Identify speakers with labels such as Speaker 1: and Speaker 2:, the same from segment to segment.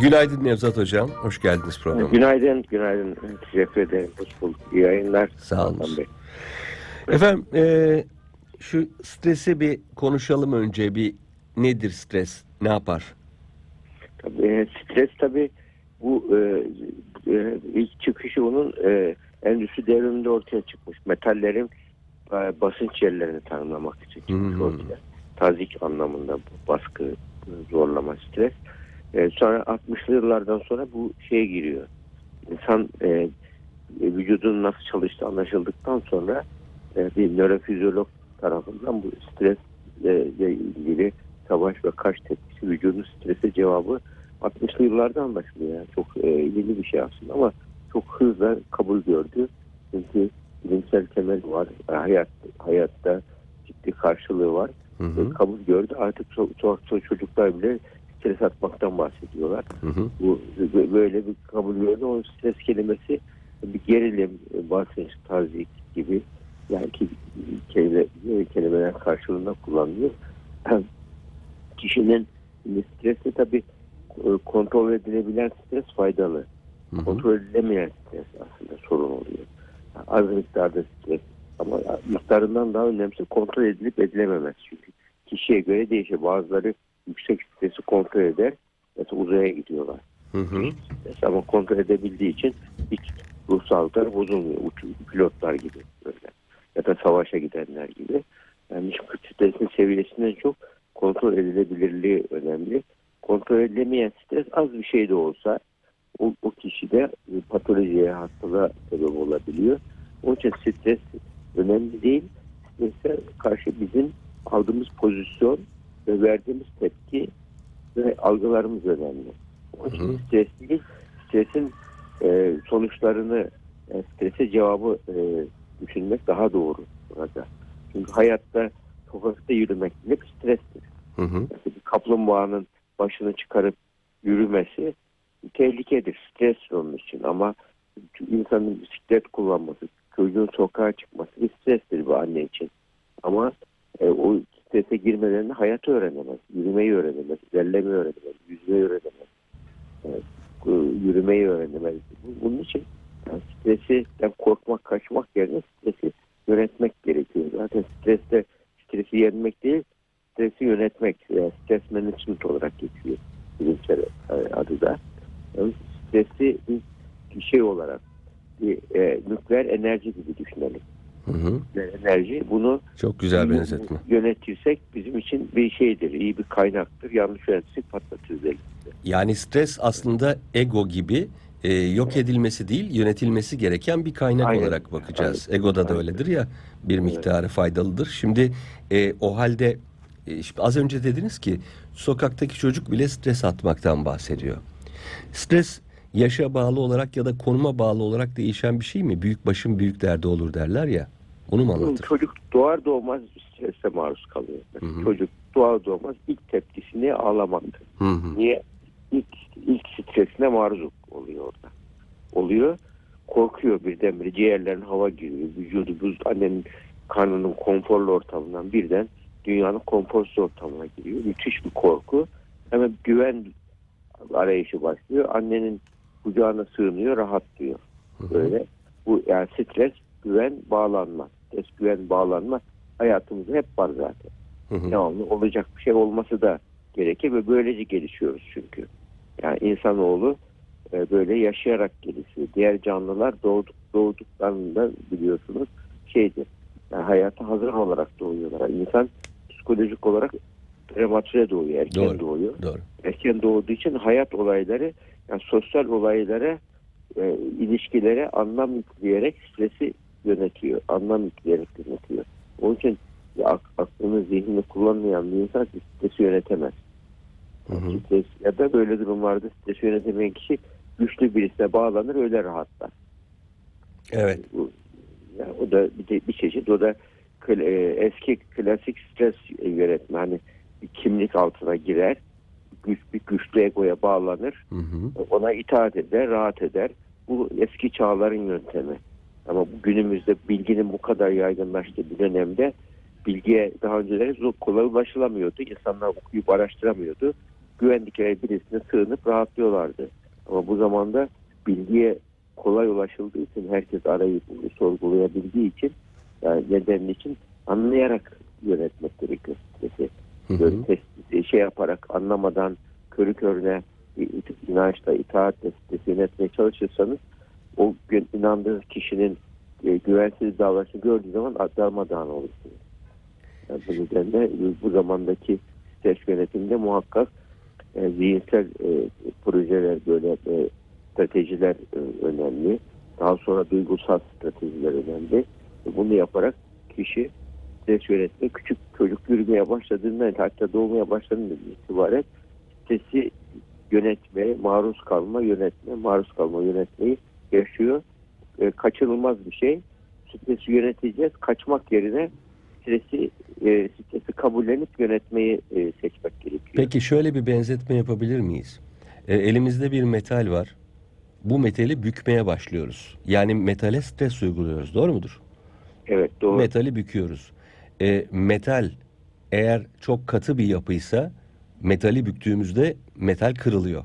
Speaker 1: Günaydın Nevzat Hocam. Hoş geldiniz programa.
Speaker 2: Günaydın, günaydın. Teşekkür ederim. Hoş bulduk. İyi yayınlar.
Speaker 1: Sağ olun. Efendim e, şu stresi bir konuşalım önce. Bir nedir stres? Ne yapar?
Speaker 2: Tabii, e, stres tabii bu e, e, ilk çıkışı onun e, endüstri devriminde ortaya çıkmış. Metallerin e, basınç yerlerini tanımlamak için çıkmış
Speaker 1: Hmm.
Speaker 2: ortaya. Tazik anlamında bu baskı, zorlama, stres. E, sonra 60'lı yıllardan sonra bu şeye giriyor. İnsan e, vücudun nasıl çalıştığı anlaşıldıktan sonra e, bir nörofizyolog tarafından bu stres e, ile ilgili savaş ve kaç tepkisi vücudun strese cevabı 60'lı yıllarda anlaşılıyor. Yani çok e, ilgili bir şey aslında ama çok hızla kabul gördü. Çünkü bilimsel temel var. E, Hayat, hayatta ciddi karşılığı var.
Speaker 1: Hı
Speaker 2: E,
Speaker 1: hı,
Speaker 2: kabul gördü. Artık çok, çok, çok çocuklar bile stres atmaktan bahsediyorlar.
Speaker 1: hı hı,
Speaker 2: Bu bö- böyle bir kabul gördü. O stres kelimesi bir gerilim, basınç, tazik gibi yani ki kelime, kelimeler karşılığında kullanılıyor. Kişinin stresi tabii e, kontrol edilebilen stres faydalı.
Speaker 1: hı hı.
Speaker 2: Kontrol edilemeyen stres aslında sorun oluyor. Az miktarda stres ama miktarından daha önemlisi kontrol edilip edilememez. Çünkü kişiye göre değişir. Bazıları yüksek stresi kontrol eder. Mesela uzaya gidiyorlar.
Speaker 1: Hı hı.
Speaker 2: Stres ama kontrol edebildiği için hiç ruh sağlıkları bozulmuyor. Uç, pilotlar gibi böyle. Ya da savaşa gidenler gibi. Yani stresin seviyesinden çok kontrol edilebilirliği önemli. Kontrol edilemeyen stres az bir şey de olsa o, o kişide e, patolojiye, hastalığa sebep olabiliyor. Onun için stres önemli değil. Strese karşı bizim aldığımız pozisyon ve verdiğimiz tepki ve algılarımız önemli. Onun için
Speaker 1: Hı hı.
Speaker 2: stres değil, stresin e, sonuçlarını, e, strese cevabı e, düşünmek daha doğru burada. Çünkü hayatta sokakta yürümek bile bir strestir.
Speaker 1: Hı hı.
Speaker 2: Mesela bir kaplumbağanın başını çıkarıp yürümesi tehlikedir, stres onun için ama insanın bisiklet kullanması, çocuğun sokağa çıkması bir strestir bir anne için. Ama e, o strese girmelerini hayatı öğrenemez, yürümeyi öğrenemez, ilerlemeyi öğrenemez, yüzmeyi öğrenemez, e, yürümeyi öğrenemez. Bu- Bunun için yani stresten korkmak, kaçmak yerine stresi yönetmek gerekiyor. Zaten streste stresi yenmek değil, stresi yönetmek, yani stres management olarak geçiyor bilimsel e, adı da. Yani stresi bir şey olarak bir e, nükleer enerji gibi düşünelim.
Speaker 1: Hı hı.
Speaker 2: Enerji bunu
Speaker 1: Çok güzel benzetme.
Speaker 2: yönetirsek bizim için bir şeydir, iyi bir kaynaktır. Yanlış yönetirsek patlatırız elimizde.
Speaker 1: Yani stres aslında ego gibi e, yok edilmesi değil yönetilmesi gereken bir kaynak
Speaker 2: Aynen.
Speaker 1: olarak bakacağız.
Speaker 2: Aynen.
Speaker 1: Ego'da da
Speaker 2: Aynen.
Speaker 1: öyledir ya bir miktarı faydalıdır. Şimdi e, o halde e, şimdi az önce dediniz ki sokaktaki çocuk bile stres atmaktan bahsediyor. Stres yaşa bağlı olarak ya da konuma bağlı olarak değişen bir şey mi? Büyük başın büyük derdi olur derler ya. Onu mu anlatır?
Speaker 2: Çocuk doğar doğmaz strese maruz kalıyor.
Speaker 1: Hı hı.
Speaker 2: Çocuk doğar doğmaz ilk tepkisini ağlamaktır.
Speaker 1: Hı hı.
Speaker 2: Niye? İlk, ilk stresine maruz oluyor orada. Oluyor. Korkuyor birdenbire. Ciğerlerine hava giriyor. Vücudu buz annenin karnının konforlu ortamından birden dünyanın konforsuz ortamına giriyor. Müthiş bir korku. Hemen güven arayışı başlıyor. Annenin kucağına sığınıyor, rahatlıyor. Böyle. Bu yani stres, güven, bağlanma. Stres, güven, bağlanma hayatımızda hep var zaten
Speaker 1: Hı hı.
Speaker 2: devamlı olacak bir şey olması da gerekir ve böylece gelişiyoruz çünkü. Yani insanoğlu e, böyle yaşayarak gelişiyor. Diğer canlılar doğduk, doğduklarında biliyorsunuz şeydir. Yani hayata hazır olarak doğuyorlar. İnsan psikolojik olarak prematüre doğuyor, erken
Speaker 1: Doğru.
Speaker 2: doğuyor.
Speaker 1: Doğru.
Speaker 2: Erken doğduğu için hayat olayları, yani sosyal olaylara, e, ilişkilere anlam yükleyerek stresi yönetiyor. Anlam yükleyerek yönetiyor. Onun için ya, ak- aklını, zihnini kullanmayan bir insan stresi yönetemez.
Speaker 1: Hı hı.
Speaker 2: Stres, ya da böyle durumlarda stresi yönetemeyen kişi güçlü birisine bağlanır öyle rahatlar.
Speaker 1: Evet.
Speaker 2: Bu, yani o da bir, de, bir çeşit o da e, eski klasik stres yönetme hani bir kimlik altına girer güç, bir güçlü egoya bağlanır
Speaker 1: Hı hı.
Speaker 2: ona itaat eder rahat eder bu eski çağların yöntemi ama günümüzde bilginin bu kadar yaygınlaştığı bir dönemde bilgiye daha önceleri zor, kolay ulaşılamıyordu insanlar okuyup araştıramıyordu güvendikleri birisine sığınıp rahatlıyorlardı. Ama bu zamanda bilgiye kolay ulaşıldığı için herkes arayıp sorgulayabildiği için yani neden için anlayarak yönetmek gerekiyor stresi. Böyle test, şey yaparak anlamadan körü körüne inançla itaatle stresi yönetmeye çalışırsanız o gün inandığınız kişinin e, güvensiz davranışını gördüğü zaman darmadağın olursunuz. Yani bu nedenle bu- zamandaki stres yönetiminde muhakkak e, zihinsel e, projeler böyle e, stratejiler e, önemli. Daha sonra duygusal stratejiler önemli. E, Bunu yaparak kişi stres yönetme küçük çocuk yürümeye başladığından hatta doğmaya başladığından itibaren stresi yönetme, maruz kalma, yönetme, maruz kalma, yönetmeyi yaşıyor. E, kaçınılmaz bir şey. Stresi yöneteceğiz. Kaçmak yerine stresi e, stresi kabullenip yönetmeyi e, seçmek gerekiyor.
Speaker 1: Peki şöyle bir benzetme yapabilir miyiz? E, elimizde bir metal var. Bu metali bükmeye başlıyoruz. Yani metale stres uyguluyoruz. Doğru mudur?
Speaker 2: Evet doğru.
Speaker 1: Metali büküyoruz. E, metal eğer çok katı bir yapıysa metali büktüğümüzde metal kırılıyor.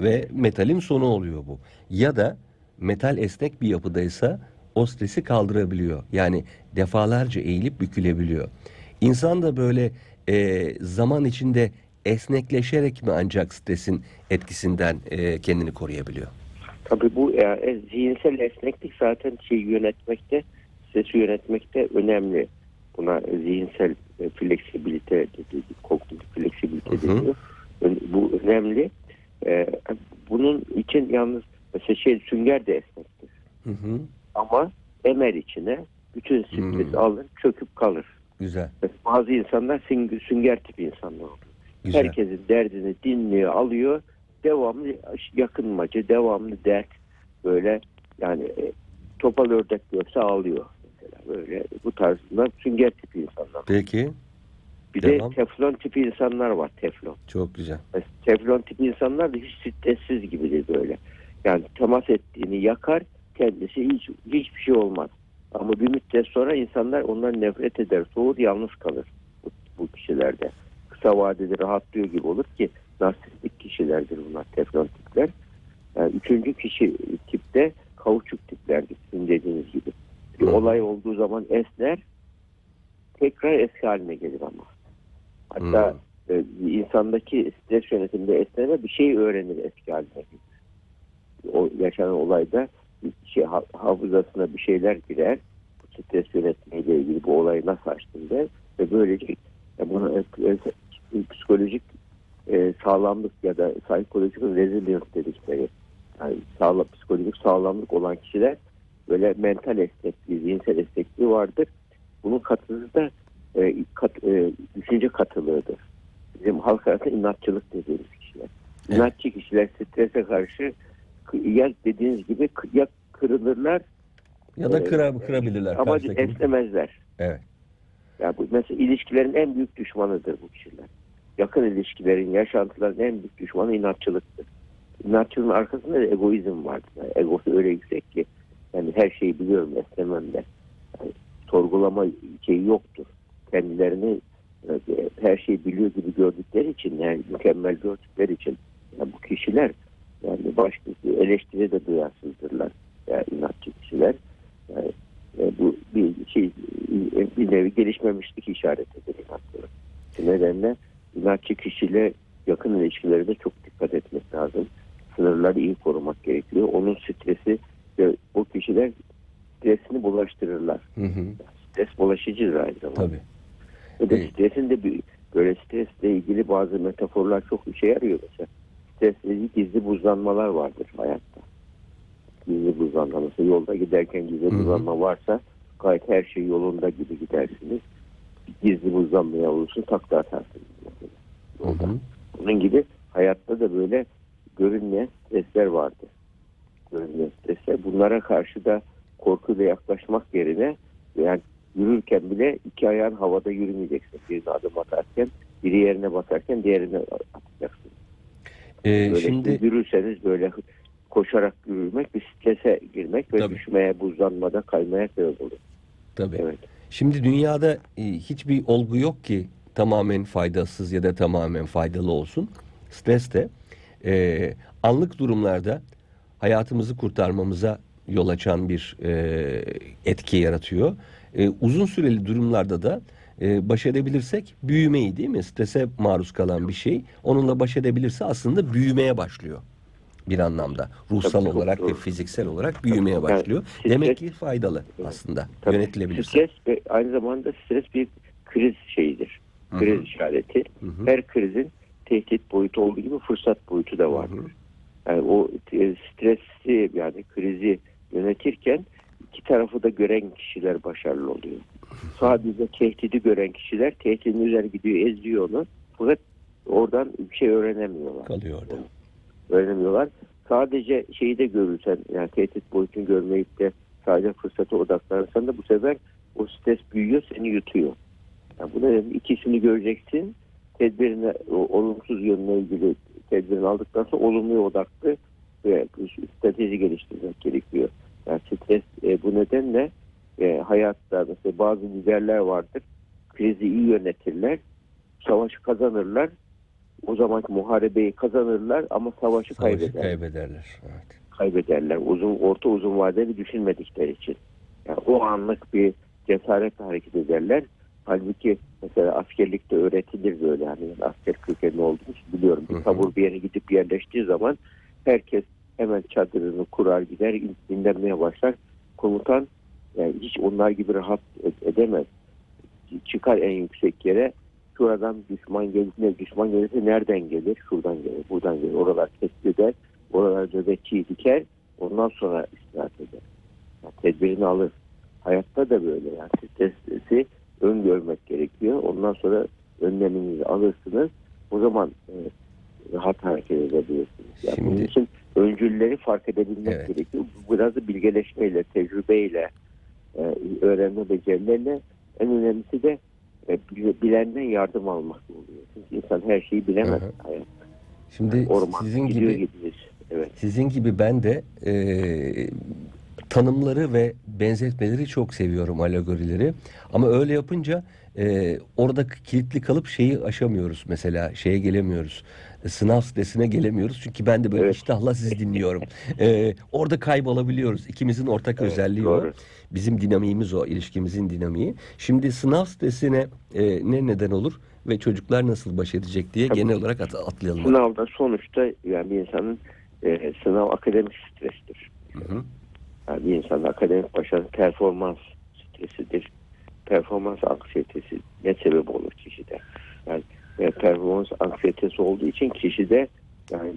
Speaker 1: Ve metalin sonu oluyor bu. Ya da metal esnek bir yapıdaysa o stresi kaldırabiliyor. Yani defalarca eğilip bükülebiliyor. İnsan da böyle e, zaman içinde esnekleşerek mi ancak stresin etkisinden e, kendini koruyabiliyor?
Speaker 2: Tabii bu e, zihinsel esneklik zaten şey yönetmekte, stresi yönetmekte önemli. Buna zihinsel e, fleksibilite, kognitif fleksibilite deniyor. Bu önemli. E, bunun için yalnız mesela şey sünger de esnektir.
Speaker 1: Hı hı.
Speaker 2: Ama emer içine bütün stresi
Speaker 1: Hı.
Speaker 2: alır, çöküp kalır.
Speaker 1: Güzel,
Speaker 2: Mesela Bazı insanlar sünger, sünger tipi insanlar oluyor.
Speaker 1: güzel.
Speaker 2: Herkesin derdini dinliyor, alıyor. Devamlı yakınmacı, devamlı dert. Böyle yani e, topal ördek görse ağlıyor. Mesela böyle bu tarzında sünger tipi insanlar.
Speaker 1: Peki,
Speaker 2: Bir
Speaker 1: Devam.
Speaker 2: de teflon tipi insanlar var teflon.
Speaker 1: çok güzel.
Speaker 2: Mesela Teflon tipi insanlar da hiç stressiz gibidir böyle. Yani temas ettiğini yakar, kendisi hiç hiçbir şey olmaz. Ama bir müddet sonra insanlar ondan nefret eder, soğur, yalnız kalır bu, bu kişilerde. Kısa vadede rahatlıyor gibi olur ki narsistik kişilerdir bunlar teflon tipler. Yani üçüncü kişi tipte kauçuk tiplerdir sizin dediğiniz gibi. Bir olay olduğu zaman esner, tekrar eski haline gelir ama. Hatta e, insandaki stres yönetiminde esneme bir şey öğrenir eski haline gelir. O yaşanan olayda bir şey ha- hafızasına bir şeyler girer. Bu stres yönetmeyle ilgili bu olayı nasıl açtın der ve böylece e, bunu e, e, psikolojik e, sağlamlık ya da psikolojik resilience dedikleri yani sağlam, psikolojik sağlamlık olan kişiler böyle mental esnekliği, zihinsel esnekliği vardır. Bunun katısı da e, kat, e, düşünce katılığıdır. Bizim halk arasında inatçılık dediğimiz kişiler.
Speaker 1: Evet.
Speaker 2: İnatçı kişiler strese karşı ya dediğiniz gibi ya kırılırlar
Speaker 1: Ya da
Speaker 2: e,
Speaker 1: kıra, kırabilirler.
Speaker 2: ama esnemezler.
Speaker 1: Evet.
Speaker 2: Yani bu mesela ilişkilerin en büyük düşmanıdır bu kişiler. Yakın ilişkilerin, yaşantıların en büyük düşmanı inatçılıktır. İnatçılığın arkasında da egoizm vardır. Yani egosu öyle yüksek ki yani her şeyi biliyorum esnemem de. Yani sorgulama şeyi yoktur. Kendilerini e, her şeyi biliyor gibi gördükleri için yani mükemmel gördükleri için yani bu kişiler yani başka eleştiri de duyarsızdırlar. Yani inatçı kişiler. Yani e, bu bir şey bir nevi gelişmemişlik işaretidir inatçılık. Bu nedenle inatçı kişiyle yakın ilişkilerinde çok dikkat etmek lazım. Sınırları iyi korumak gerekiyor. Onun stresi ve o kişiler stresini bulaştırırlar.
Speaker 1: Hı hı.
Speaker 2: Stres bulaşıcıdır aynı zamanda.
Speaker 1: Tabii.
Speaker 2: Ve de stresin de bir, böyle stresle ilgili bazı metaforlar çok işe yarıyor mesela. Stresle ilgili gizli buzlanmalar vardır hayatta. Gizli buzlanma. Mesela yolda giderken gizli
Speaker 1: Hı hı.
Speaker 2: buzlanma varsa gayet her şey yolunda gibi gidersiniz. Gizli buzlanmaya olursun takla atarsınız mesela. Yolda. Bunun gibi hayatta da böyle görünmeyen stresler vardır. Görünmeyen stresler. Bunlara karşı da korkuyla yaklaşmak yerine yani yürürken bile iki ayağın havada yürümeyeceksin. Birine adım atarken, biri yerine basarken diğerine atacaksın.
Speaker 1: Ee,
Speaker 2: Böyle
Speaker 1: şimdi
Speaker 2: yürürseniz böyle koşarak yürümek bir strese girmek ve
Speaker 1: Tabii.
Speaker 2: düşmeye, buzlanmada kaymaya sebep olur.
Speaker 1: tabii.
Speaker 2: Evet.
Speaker 1: Şimdi dünyada e, hiçbir olgu yok ki tamamen faydasız ya da tamamen faydalı olsun. stres de e, anlık durumlarda hayatımızı kurtarmamıza yol açan bir e, etki yaratıyor. E, uzun süreli durumlarda da e, baş edebilirsek büyümeyi değil mi? Strese maruz kalan bir şey onunla baş edebilirse aslında büyümeye başlıyor bir anlamda. Ruhsal
Speaker 2: Tabii,
Speaker 1: olarak ve
Speaker 2: doğru.
Speaker 1: fiziksel olarak büyümeye
Speaker 2: Yani
Speaker 1: başlıyor.
Speaker 2: stres-
Speaker 1: Demek ki faydalı aslında
Speaker 2: Tabii
Speaker 1: yönetilebilirse.
Speaker 2: Stres ve aynı zamanda stres bir kriz şeyidir. Kriz işareti.
Speaker 1: Hı hı.
Speaker 2: Her krizin tehdit boyutu olduğu gibi fırsat boyutu da vardır.
Speaker 1: Hı hı.
Speaker 2: Yani o e, stresi yani krizi yönetirken iki tarafı da gören kişiler başarılı oluyor. Sadece tehdidi gören kişiler tehdidin üzerine gidiyor, eziyor onu. Fakat oradan bir şey öğrenemiyorlar.
Speaker 1: Kalıyor orada.
Speaker 2: Öğrenemiyorlar. Sadece şeyi de görürsen yani tehdit boyutunu görmeyip de sadece fırsata odaklanırsan da bu sefer o stres büyüyor seni yutuyor. Yani bu nedenle ikisini göreceksin. Tedbirine olumsuz yönüne ilgili tedbirini aldıktan sonra olumluya odaklı ve strateji geliştirmek gerekiyor. Yani stres e, bu nedenle e, hayatta mesela bazı liderler vardır. Krizi iyi yönetirler. Savaşı kazanırlar. O zamanki muharebeyi kazanırlar ama savaşı,
Speaker 1: Savaşı
Speaker 2: kaybederler
Speaker 1: kaybederler. Evet.
Speaker 2: kaybederler. Uzun orta uzun vadeli düşünmedikleri için. Yani o anlık bir cesaretle hareket ederler. Halbuki mesela askerlikte öğretilir böyle hani asker kökenli olduğum için biliyorum. Bir tabur bir yere gidip yerleştiği zaman herkes hemen çadırını kurar gider dinlenmeye başlar. Komutan yani hiç onlar gibi rahat ed- edemez. Çıkar en yüksek yere şuradan düşman gelirse düşman gelirse nereden gelir? Şuradan gelir, buradan gelir. Oralar tespit eder. Oralar nöbetçiyi diker. Ondan sonra istirahat eder. Yani tedbirini alır. Hayatta da böyle yani stresi öngörmek gerekiyor. Ondan sonra önleminizi alırsınız. O zaman e, rahat hareket edebilirsiniz. Yani
Speaker 1: Şimdi-
Speaker 2: bunun için öncülleri fark edebilmek
Speaker 1: Evet.
Speaker 2: gerekiyor. Biraz da bilgeleşmeyle, tecrübeyle, e, öğrenme becerilerle en önemlisi de e, bilenden yardım almak oluyor. Çünkü insan her şeyi bilemez.
Speaker 1: Hı hı.
Speaker 2: hayatta.
Speaker 1: Şimdi
Speaker 2: Orman
Speaker 1: sizin
Speaker 2: gidiyor
Speaker 1: gibi
Speaker 2: gidiyor. Evet.
Speaker 1: Sizin gibi ben de e, tanımları ve benzetmeleri çok seviyorum alegorileri. Ama öyle yapınca e, orada kilitli kalıp şeyi aşamıyoruz mesela şeye gelemiyoruz. E, Sınav sitesine gelemiyoruz çünkü ben de böyle
Speaker 2: Evet.
Speaker 1: iştahla sizi dinliyorum. E, orada kaybolabiliyoruz. İkimizin ortak
Speaker 2: Evet,
Speaker 1: özelliği
Speaker 2: doğru.
Speaker 1: o. Bizim dinamiğimiz o, ilişkimizin dinamiği. Şimdi sınav sitesine e, ne neden olur ve çocuklar nasıl baş edecek diye
Speaker 2: Tabii.
Speaker 1: genel olarak at- atlayalım.
Speaker 2: Sınavda sonuçta yani bir insanın e, sınav akademik strestir.
Speaker 1: Hı hı.
Speaker 2: Yani bir insanın akademik başarı performans stresidir. Performans anksiyetesi ne sebep olur kişide? Yani e, performans anksiyetesi olduğu için kişide yani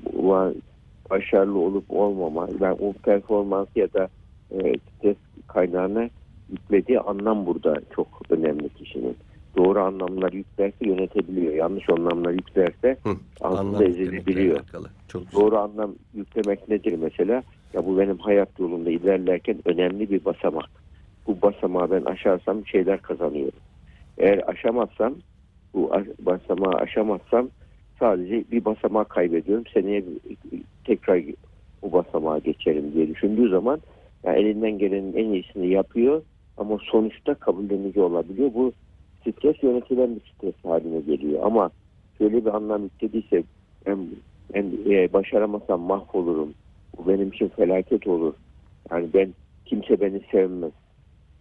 Speaker 2: başarılı olup olmama, yani o performans ya da e, stres kaynağına yüklediği anlam burada çok önemli kişinin. Doğru anlamlar yüklerse yönetebiliyor. Yanlış anlamlar yüklerse altında ezilebiliyor.
Speaker 1: Çok.
Speaker 2: Doğru anlam yüklemek nedir mesela? Ya bu benim hayat yolunda ilerlerken önemli bir basamak. Bu basamağı ben aşarsam şeyler kazanıyorum. Eğer aşamazsam, bu basamağı aşamazsam sadece bir basamağı kaybediyorum. Seneye tekrar bu basamağa geçerim diye düşündüğü zaman yani elinden gelenin en iyisini yapıyor ama sonuçta kabullenici olabiliyor. Bu stres yönetilen bir stres haline geliyor. Ama şöyle bir anlam yüklediyse ben, ben e, başaramasam mahvolurum. Bu benim için felaket olur. Yani ben kimse beni sevmez.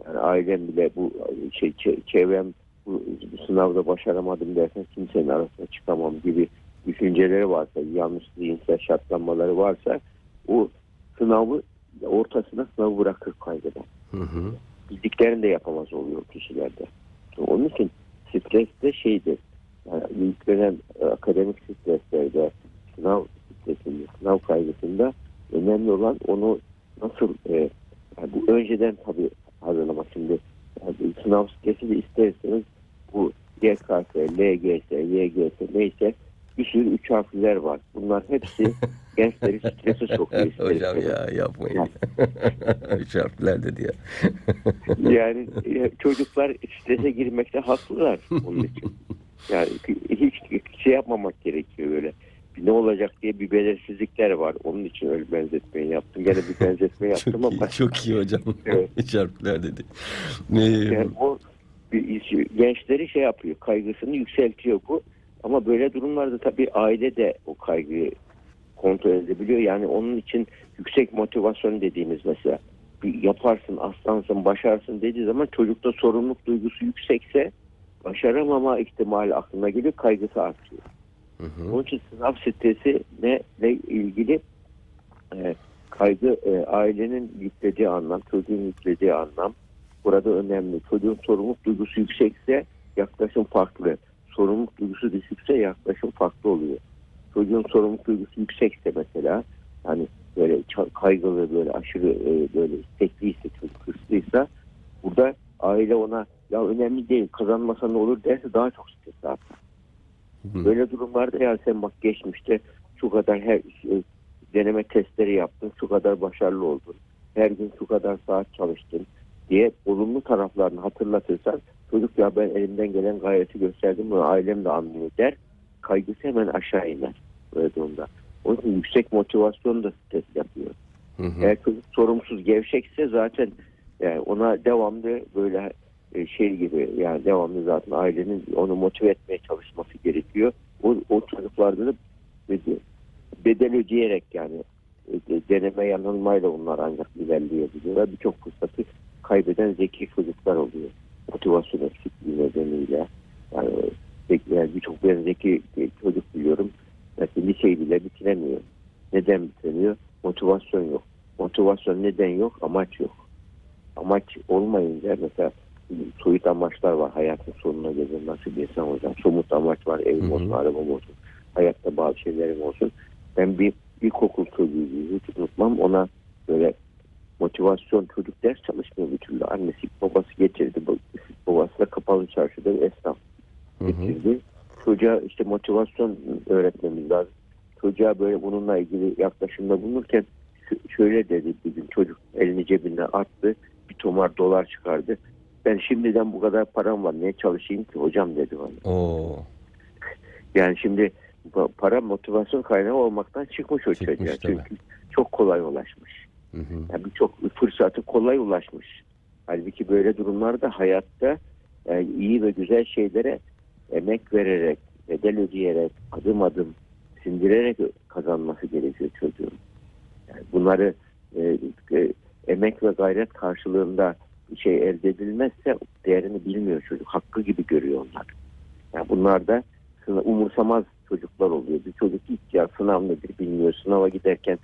Speaker 2: Yani ailem bile bu şey çe- çevrem bu, bu sınavda başaramadım dersen kimsenin arasına çıkamam gibi düşünceleri varsa, yanlış zihinsel şartlanmaları varsa o sınavı ortasına sınavı bırakır kaybeder.
Speaker 1: Hı hı.
Speaker 2: Bildiklerini de yapamaz oluyor kişilerde. Onun için stres de şeydir. Yani yüklenen akademik streslerde, sınav stresinde, sınav kaygısında önemli olan onu nasıl e, yani bu önceden tabii hazırlamak şimdi yani sınav stresi de isterseniz bu YKS, LGS, YGS neyse bir sürü üç harfler var. Bunlar hepsi gençleri strese sokuyor.
Speaker 1: Hocam ya yapmayın. Üç harfler dedi ya.
Speaker 2: Yani e, çocuklar strese girmekte haklılar onun için. Yani hiç şey yapmamak gerekiyor böyle. Ne olacak diye bir belirsizlikler var. Onun için öyle benzetmeyi yaptım. Gene bir benzetme yaptım
Speaker 1: Çok
Speaker 2: ama
Speaker 1: iyi, çok iyi hocam.
Speaker 2: Evet.
Speaker 1: Harfler dedi. Ee,
Speaker 2: yani bir, gençleri şey yapıyor. Kaygısını yükseltiyor bu. Ama Ama böyle durumlarda tabii aile de o kaygıyı kontrol edebiliyor. Yani onun için yüksek motivasyon dediğimiz mesela bir yaparsın, aslansın, başarsın dediği zaman çocukta sorumluluk duygusu yüksekse başaramama ihtimali aklına geliyor, kaygısı artıyor.
Speaker 1: Hı hı.
Speaker 2: Onun için sınav stresi ne ile ilgili e, kaygı e, ailenin yüklediği anlam, çocuğun yüklediği anlam burada önemli. Çocuğun sorumluluk duygusu yüksekse yaklaşım farklı. Sorumluluk duygusu düşükse yaklaşım farklı oluyor. Çocuğun sorumluluk duygusu yüksekse mesela hani böyle kaygılı böyle aşırı e, böyle istekliyse çocuk hırslıysa burada aile ona ya önemli değil kazanmasa ne olur derse daha çok stres artar.
Speaker 1: Hı.
Speaker 2: Böyle durumlarda ya sen bak geçmişte şu kadar her e, deneme testleri yaptın, şu kadar başarılı oldun, her gün şu kadar saat çalıştın diye olumlu taraflarını hatırlatırsan çocuk ya ben elimden gelen gayreti gösterdim bunu ailem de anlıyor der. Kaygısı hemen aşağı iner böyle durumda. Onun için yüksek motivasyon da stres yapıyor.
Speaker 1: Hı hı.
Speaker 2: Eğer çocuk sorumsuz gevşekse zaten yani ona devamlı böyle e, şey gibi yani devamlı zaten ailenin onu motive etmeye çalışması gerekiyor. O, o çocuklarda da bede- bedel ödeyerek yani e, deneme yanılmayla onlar ancak ilerleyebiliyorlar. Birçok fırsatı kaybeden zeki çocuklar oluyor. Motivasyon eksikliği nedeniyle. Yani, e, yani birçok ben zeki çocuk biliyorum. Mesela liseyi bile bitiremiyor. Neden bitiremiyor? Motivasyon yok. Motivasyon neden yok? Amaç yok. Amaç olmayınca mesela soyut amaçlar var hayatın sonuna gelir nasıl bir insan olacağım. Somut amaç var evim olsun, arabam olsun. Hayatta bazı şeylerim olsun. Ben bir ilkokul çocuğuyum hiç unutmam. Ona böyle motivasyon çocuk ders çalışmıyor bir türlü. Annesi babası getirdi. Babası da kapalı çarşıda bir esnaf
Speaker 1: Hı hı.
Speaker 2: getirdi. Çocuğa işte motivasyon öğretmemiz lazım. Çocuğa böyle bununla ilgili yaklaşımda bulunurken şöyle dedi bir gün çocuk elini cebine attı. Bir tomar dolar çıkardı. Ben şimdiden bu kadar param var. Niye çalışayım ki hocam dedi bana.
Speaker 1: Oo.
Speaker 2: Yani şimdi para motivasyon kaynağı olmaktan çıkmış o
Speaker 1: Çıkmış
Speaker 2: çocuğa.
Speaker 1: tabii.
Speaker 2: Çünkü çok kolay ulaşmış.
Speaker 1: Hı hı.
Speaker 2: Yani birçok fırsatı kolay ulaşmış. Halbuki böyle durumlarda hayatta e, iyi ve güzel şeylere emek vererek, bedel ödeyerek, adım adım sindirerek kazanması gerekiyor çocuğun. Yani bunları e, e, emek ve gayret karşılığında şey elde edilmezse değerini bilmiyor çocuk. Hakkı gibi görüyor onlar. Yani bunlar da umursamaz çocuklar oluyor. Bir çocuk ilk ya sınav nedir bilmiyor. Sınava giderken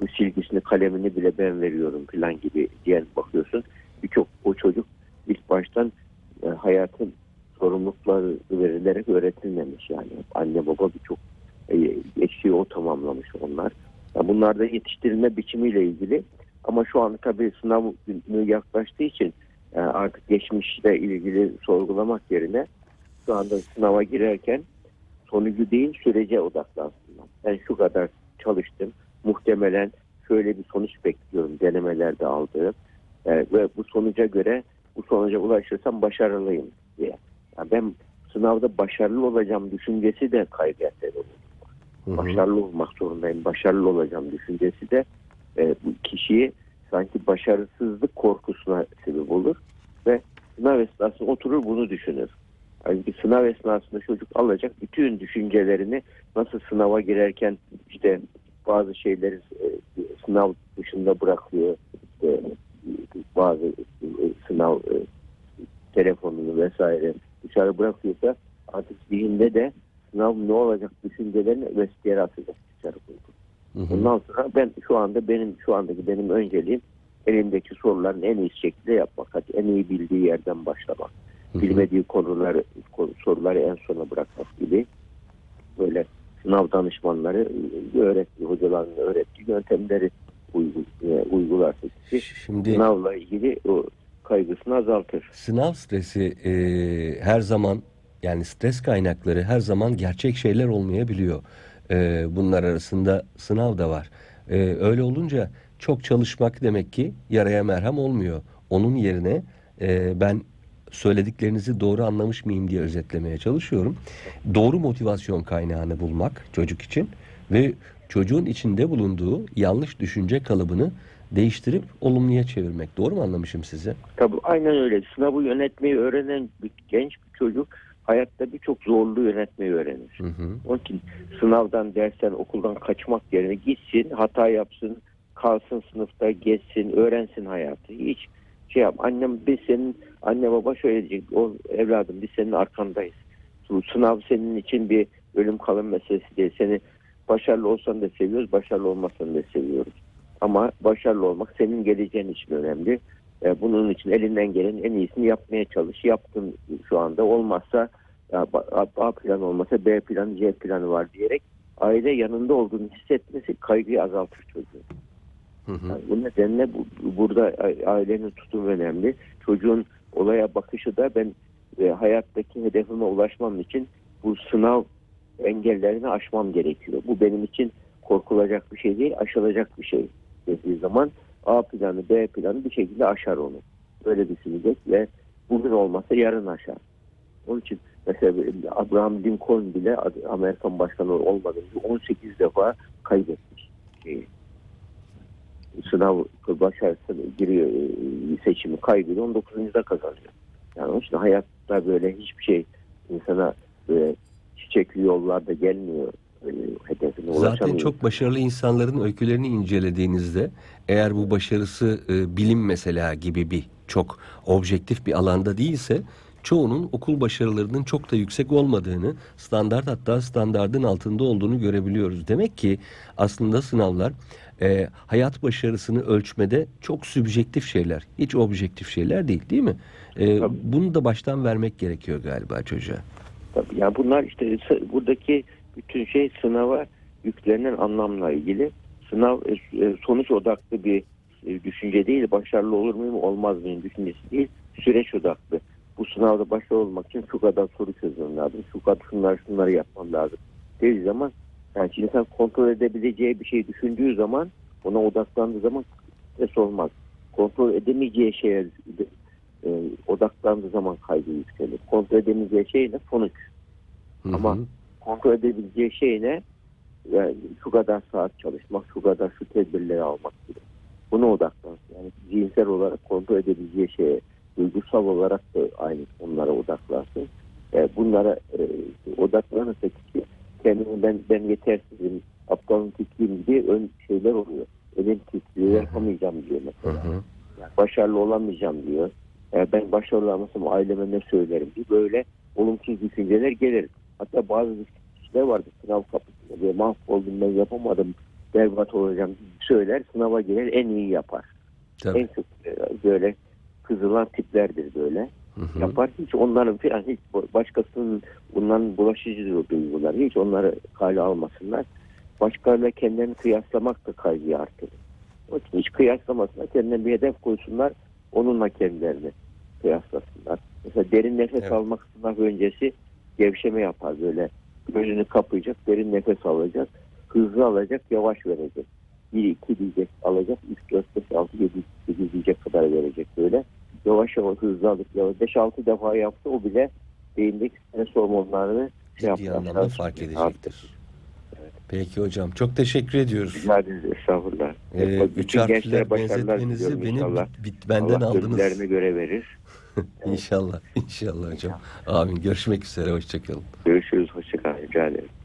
Speaker 2: bu silgisini kalemini bile ben veriyorum falan gibi diyen bakıyorsun. Birçok o çocuk ilk baştan e, hayatın sorumlulukları verilerek öğretilmemiş yani. Anne baba birçok eksiği o tamamlamış onlar. Yani bunlar da yetiştirilme biçimiyle ilgili. Ama şu an tabii sınav günü yaklaştığı için e, artık geçmişle ilgili sorgulamak yerine şu anda sınava girerken sonucu değil sürece odaklansınlar. Ben şu kadar çalıştım. Muhtemelen şöyle bir sonuç bekliyorum denemelerde aldığım. E, ve bu sonuca göre bu sonuca ulaşırsam başarılıyım diye. Yani ben sınavda başarılı olacağım düşüncesi de olur.
Speaker 1: Hı hı.
Speaker 2: Başarılı olmak zorundayım. Başarılı olacağım düşüncesi de e, bu kişiyi sanki başarısızlık korkusuna sebep olur ve sınav esnasında oturur bunu düşünür. Halbuki sınav esnasında çocuk alacak bütün düşüncelerini nasıl sınava girerken işte bazı şeyleri e, sınav dışında bırakıyor. İşte, bazı e, sınav e, telefonunu vesaire dışarı bırakıyorsa artık zihinde de sınav ne olacak düşüncelerini vestiyere atacak dışarı koyuyor.
Speaker 1: Hı hı.
Speaker 2: Ondan sonra ben şu anda benim şu andaki benim önceliğim elimdeki soruların en iyi şekilde yapmak. Hadi en iyi bildiği yerden başlamak. Bilmediği konuları konu- soruları en sona bırakmak gibi böyle sınav danışmanları e, öğrettiği, hocaların öğrettiği yöntemleri uygu, e, uygularsa
Speaker 1: Şimdi
Speaker 2: sınavla ilgili o kaygısını azaltır.
Speaker 1: sınav stresi e, her zaman yani stres kaynakları her zaman gerçek şeyler olmayabiliyor. E, bunlar arasında sınav da var. E, öyle olunca çok çalışmak demek ki yaraya merhem olmuyor. Onun yerine e, ben söylediklerinizi doğru anlamış mıyım diye özetlemeye çalışıyorum. Doğru motivasyon kaynağını bulmak çocuk için ve çocuğun içinde bulunduğu yanlış düşünce kalıbını değiştirip olumluya çevirmek. Doğru mu anlamışım sizi?
Speaker 2: Tabii aynen öyle. Sınavı yönetmeyi öğrenen bir genç bir çocuk hayatta birçok zorluğu yönetmeyi öğrenir.
Speaker 1: Hı hı.
Speaker 2: Onun için sınavdan, dersten, okuldan kaçmak yerine gitsin, hata yapsın, kalsın sınıfta, geçsin, öğrensin hayatı. Hiç şey yap. Annem biz senin, anne baba şöyle diyecek, o evladım biz senin arkandayız. Bu sınav senin için bir ölüm kalım meselesi değil. Seni başarılı olsan da seviyoruz, başarılı olmasan da seviyoruz. Ama başarılı olmak senin geleceğin için önemli. E, bunun için elinden gelen en iyisini yapmaya çalış. Yaptın şu anda. Olmazsa A, planı olmasa B planı, C planı var diyerek aile yanında olduğunu hissetmesi kaygıyı azaltır çocuğun.
Speaker 1: Hı hı.
Speaker 2: Yani bu nedenle bu, burada ailenin tutumu önemli. Çocuğun olaya bakışı da ben e, hayattaki hedefime ulaşmam için bu sınav engellerini aşmam gerekiyor. Bu benim için korkulacak bir şey değil, aşılacak bir şey dediği zaman A planı, B planı bir şekilde aşar onu. Böyle düşünecek ve bugün olmasa yarın aşar. Onun için mesela Abraham Lincoln bile Amerikan başkanı olmadan önce 18 defa kaybetmiş. Şeyi. Sınav başarısını giriyor seçimi kaybediyor 19. da kazanıyor. Yani onun için hayatta böyle hiçbir şey insana böyle çiçekli yollarda gelmiyor e, hedefine
Speaker 1: Zaten
Speaker 2: ulaşamıyor.
Speaker 1: çok başarılı insanların öykülerini incelediğinizde eğer bu başarısı e, bilim mesela gibi bir çok objektif bir alanda değilse çoğunun okul başarılarının çok da yüksek olmadığını, standart hatta standardın altında olduğunu görebiliyoruz. Demek ki aslında sınavlar e, hayat başarısını ölçmede çok sübjektif şeyler, hiç objektif şeyler değil, değil mi? E,
Speaker 2: Tabii.
Speaker 1: bunu da baştan vermek gerekiyor galiba çocuğa.
Speaker 2: Tabii yani bunlar işte buradaki bütün şey sınava yüklenen anlamla ilgili. Sınav e, e, sonuç odaklı bir e, düşünce değil, başarılı olur muyum olmaz mıyım düşüncesi değil, süreç odaklı. Bu sınavda başarılı olmak için şu kadar soru çözmem lazım, şu kadar şunları şunları yapmam lazım dediği zaman yani insan kontrol edebileceği bir şey düşündüğü zaman ona odaklandığı zaman stres olmaz. Kontrol edemeyeceği şeye e, odaklandığı zaman kaygı yükselir. Kontrol edemeyeceği şey ne? Sonuç.
Speaker 1: Hı
Speaker 2: Ama-
Speaker 1: hı.
Speaker 2: Kontrol edebileceği şey ne? Yani şu kadar saat çalışmak, şu kadar şu tedbirleri almak gibi. Buna odaklansın. Yani zihinsel olarak kontrol edebileceği şeye, duygusal olarak da aynı onlara odaklansın. E, bunlara e, odaklanırsa kişi kendini ben, ben yetersizim, aptalın tikliyim diye ön şeyler oluyor. Elim titriyor, yapamayacağım diyor mesela.
Speaker 1: hı.
Speaker 2: Yani başarılı olamayacağım diyor. E, ben başarılı olamasam aileme ne söylerim diye böyle olumsuz düşünceler gelir. Hatta bazı kişiler vardı sınav kapısında diye mahvoldum ben yapamadım berbat olacağım söyler sınava girer en iyi yapar.
Speaker 1: Tabii.
Speaker 2: En çok e, böyle kızılan tiplerdir böyle.
Speaker 1: Hı hı.
Speaker 2: Yapar hiç onların falan hiç başkasının bunların bulaşıcı duygular hiç onları kale almasınlar. Başkalarıyla kendilerini kıyaslamak da kaygıyı artırır. Onun için hiç kıyaslamasınlar kendine bir hedef koysunlar onunla kendilerini kıyaslasınlar. Mesela derin nefes
Speaker 1: Evet.
Speaker 2: almak sınav öncesi gevşeme yapar böyle gözünü kapayacak derin nefes alacak hızlı alacak yavaş verecek. 1 2 diyecek alacak 3 4 5 6 7 8 diyecek kadar verecek böyle. Yavaş yavaş hızlı alıp yavaş 5 6 defa yaptı o bile beyindeki stres hormonlarını şey
Speaker 1: anlamda fark edecektir. Peki hocam çok teşekkür ediyoruz.
Speaker 2: Rica ederiz estağfurullah.
Speaker 1: Ee, üç harfler benzetmenizi
Speaker 2: diliyorum
Speaker 1: beni
Speaker 2: inşallah.
Speaker 1: bit, benden
Speaker 2: Allah
Speaker 1: aldınız.
Speaker 2: gönüllerine göre verir.
Speaker 1: İnşallah. İnşallah hocam. Amin. Görüşmek üzere. Hoşçakalın.
Speaker 2: Görüşürüz. Hoşçakalın. Rica ederim.